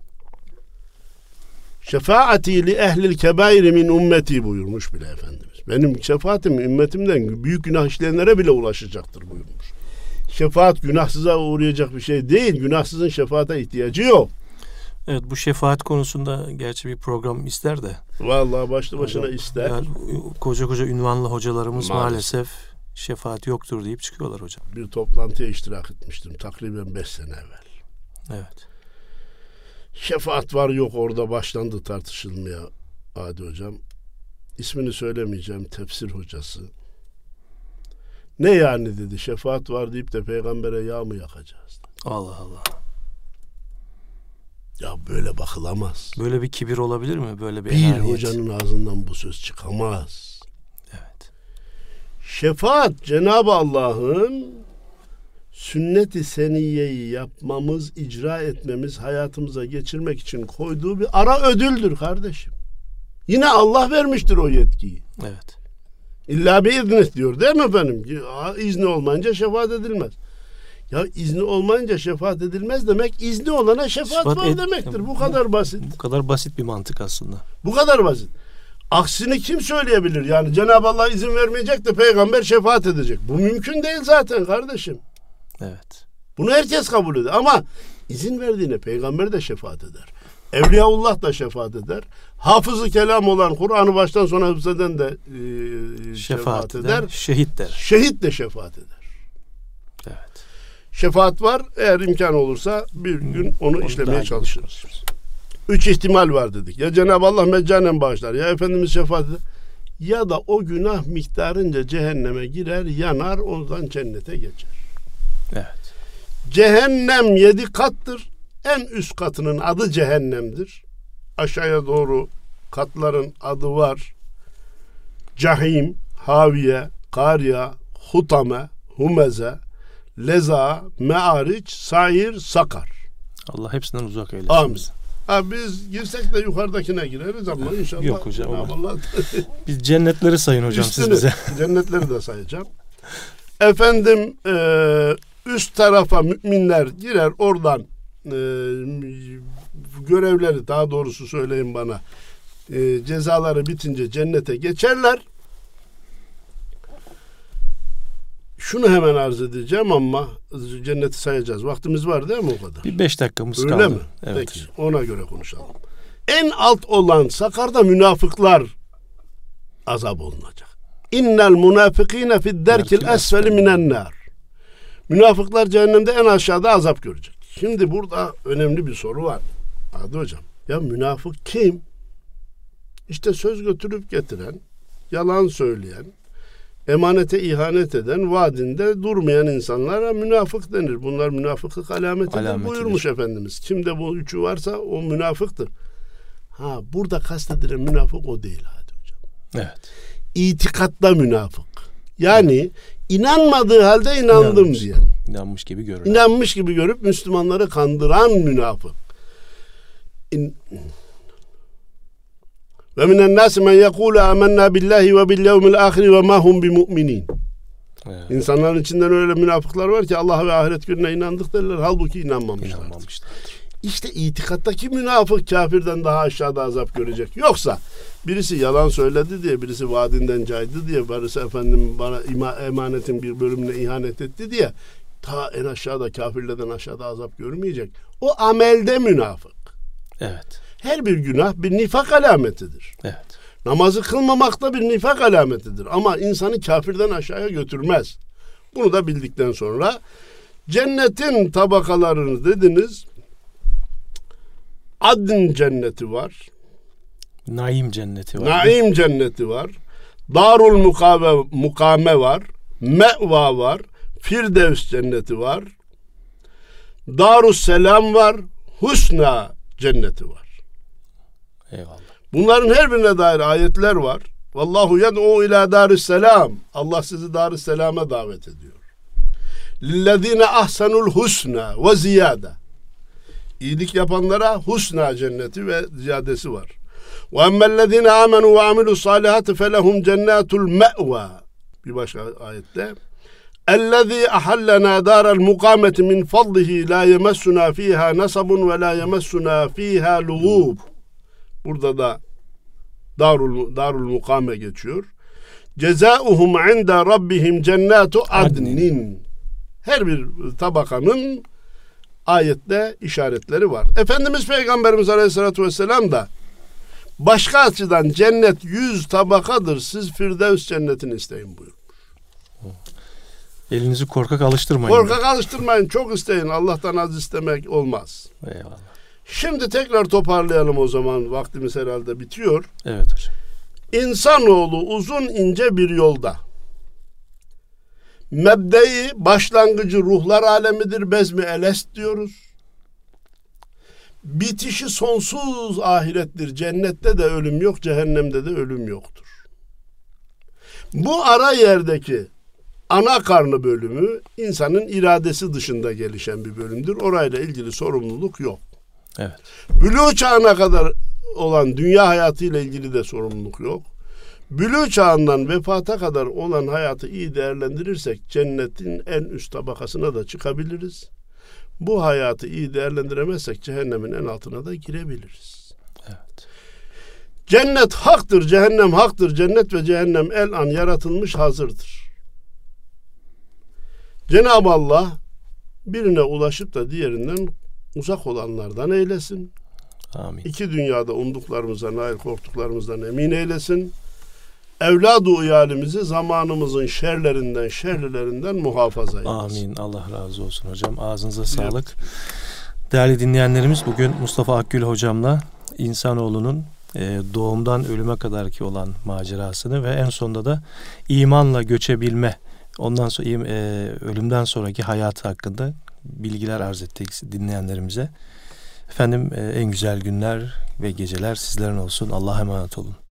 Şefaati li ehlil kebairi min ümmeti buyurmuş bile Efendimiz. Benim şefaatim ümmetimden büyük günah işleyenlere bile ulaşacaktır buyurmuş. Şefaat günahsıza uğrayacak bir şey değil. Günahsızın şefaate ihtiyacı yok. Evet bu şefaat konusunda gerçi bir program ister de. Vallahi başlı başına ister. Yani koca koca ünvanlı hocalarımız Maalesef. maalesef, şefaat yoktur deyip çıkıyorlar hocam. Bir toplantıya iştirak etmiştim takriben beş sene evvel. Evet. Şefaat var yok orada başlandı tartışılmaya Adi hocam. İsmini söylemeyeceğim tefsir hocası. Ne yani dedi şefaat var deyip de peygambere yağ mı yakacağız? Allah Allah. Ya böyle bakılamaz. Böyle bir kibir olabilir mi? Böyle bir, Bir enaniyet. hocanın ağzından bu söz çıkamaz. Evet. Şefaat Cenab-ı Allah'ın sünnet-i seniyeyi yapmamız, icra etmemiz, hayatımıza geçirmek için koyduğu bir ara ödüldür kardeşim. Yine Allah vermiştir o yetkiyi. Evet. İlla bir izni diyor değil mi efendim? İzni olmayınca şefaat edilmez. Ya izni olmayınca şefaat edilmez demek izni olana şefaat Şefaat var et- demektir. Bu kadar basit. Bu kadar basit bir mantık aslında. Bu kadar basit. Aksini kim söyleyebilir? Yani Cenab-ı Allah izin vermeyecek de peygamber şefaat edecek. Bu mümkün değil zaten kardeşim. Evet. Bunu herkes kabul eder. Ama izin verdiğine peygamber de şefaat eder. Evliyaullah da şefaat eder. Hafızı kelam olan Kur'an'ı baştan sona hıfzeden de e, Şefaat eder, şehit der. Şehit de şefaat eder. Evet. Şefaat var. Eğer imkan olursa bir gün onu, Onu işlemeye daha çalışırız. Üç ihtimal var dedik. Ya Cenab-ı Allah meccanen bağışlar. Ya Efendimiz şefaat eder. Ya da o günah miktarınca cehenneme girer, yanar, ondan cennete geçer. Evet. Cehennem yedi kattır. En üst katının adı cehennemdir. Aşağıya doğru katların adı var. Cahim, Haviye, Karya, Hutame, Humeze, Leza, Meariç, Sair, Sakar. Allah hepsinden uzak eylesin. Amin. Ha biz girsek de yukarıdakine gireriz ama inşallah. Yok hocam. Allah Biz cennetleri sayın hocam siz üstünü, bize. cennetleri de sayacağım. Efendim e, üst tarafa müminler girer oradan e, görevleri daha doğrusu söyleyin bana e, cezaları bitince cennete geçerler. Şunu hemen arz edeceğim ama cenneti sayacağız. Vaktimiz var değil mi o kadar? Bir beş dakikamız Öyle kaldı. mi? Evet. Peki ona göre konuşalım. En alt olan sakarda münafıklar azap olunacak. İnnel münafıkîne fid Derkil esfeli minen nar. Münafıklar cehennemde en aşağıda azap görecek. Şimdi burada önemli bir soru var. Hadi hocam. Ya münafık kim? İşte söz götürüp getiren, yalan söyleyen, emanete ihanet eden, vaadinde durmayan insanlara münafık denir. Bunlar münafıklık alametidir, Alametidir. buyurmuş Efendimiz. Kimde bu üçü varsa o münafıktır. Ha burada kastedilen münafık o değil hadi hocam. Evet. İtikatta münafık. Yani inanmadığı halde inandım İnanmış. diyen. İnanmış gibi görünüyor. İnanmış gibi görüp Müslümanları kandıran münafık. İn... Ve minen nasi men yekulu amennâ billahi ve bil yevmil ahiri ve ma hum bimü'minin. Evet. İnsanların içinden öyle münafıklar var ki Allah'a ve ahiret gününe inandık derler. Halbuki inanmamışlar. İnanmamışlardır. İşte itikattaki münafık kafirden daha aşağıda azap görecek. Yoksa birisi yalan söyledi diye, birisi vaadinden caydı diye, birisi efendim bana ima, emanetin bir bölümüne ihanet etti diye ta en aşağıda kafirlerden aşağıda azap görmeyecek. O amelde münafık. Evet. Her bir günah bir nifak alametidir. Evet. Namazı kılmamak da bir nifak alametidir. Ama insanı kafirden aşağıya götürmez. Bunu da bildikten sonra cennetin tabakalarını dediniz. Adn cenneti var. Naim cenneti var. Naim cenneti var. Darul mukave, mukame var. Me'va var. Firdevs cenneti var. Darus selam var. Husna cenneti var. Eyvallah. Bunların her birine dair ayetler var. Vallahu yed'u ila daris selam. Allah sizi daris selama davet ediyor. Lillezine ahsanul husna ve ziyade. İyilik yapanlara husna cenneti ve ziyadesi var. Ve emmellezine amenu ve amilu salihati felehum cennetul me'va. Bir başka ayette. اَلَّذ۪ي اَحَلَّنَا دَارَ الْمُقَامَةِ مِنْ فَضْلِهِ لَا يَمَسُّنَا ف۪يهَا نَصَبٌ وَلَا يَمَسُّنَا ف۪يهَا لُغُوبٌ Burada da Darul, Darul Mukame geçiyor. Cezauhum inde rabbihim cennetu adnin. Her bir tabakanın ayette işaretleri var. Efendimiz Peygamberimiz Aleyhisselatü Vesselam da başka açıdan cennet yüz tabakadır. Siz Firdevs cennetini isteyin buyur. Elinizi korkak alıştırmayın. Korkak alıştırmayın. Çok isteyin. Allah'tan az istemek olmaz. Eyvallah. Şimdi tekrar toparlayalım o zaman. Vaktimiz herhalde bitiyor. Evet hocam. İnsanoğlu uzun ince bir yolda. Mebdeyi başlangıcı ruhlar alemidir. Bezmi elest diyoruz. Bitişi sonsuz ahirettir. Cennette de ölüm yok, cehennemde de ölüm yoktur. Bu ara yerdeki ana karnı bölümü insanın iradesi dışında gelişen bir bölümdür. Orayla ilgili sorumluluk yok. Evet. Bülü çağına kadar olan dünya hayatıyla ilgili de sorumluluk yok. Bülü çağından vefata kadar olan hayatı iyi değerlendirirsek cennetin en üst tabakasına da çıkabiliriz. Bu hayatı iyi değerlendiremezsek cehennemin en altına da girebiliriz. Evet. Cennet haktır, cehennem haktır. Cennet ve cehennem el an yaratılmış hazırdır. Cenab-ı Allah birine ulaşıp da diğerinden uzak olanlardan eylesin. Amin. İki dünyada umduklarımıza nail korktuklarımızdan emin eylesin. Evladu uyalimizi zamanımızın şerlerinden, şerlilerinden muhafaza eylesin. Amin. Allah razı olsun hocam. Ağzınıza sağlık. Değerli dinleyenlerimiz bugün Mustafa Akgül hocamla insanoğlunun e, doğumdan ölüme kadarki olan macerasını ve en sonunda da imanla göçebilme ondan sonra e, ölümden sonraki hayatı hakkında bilgiler arz ettik dinleyenlerimize. Efendim e, en güzel günler ve geceler sizlerin olsun. Allah'a emanet olun.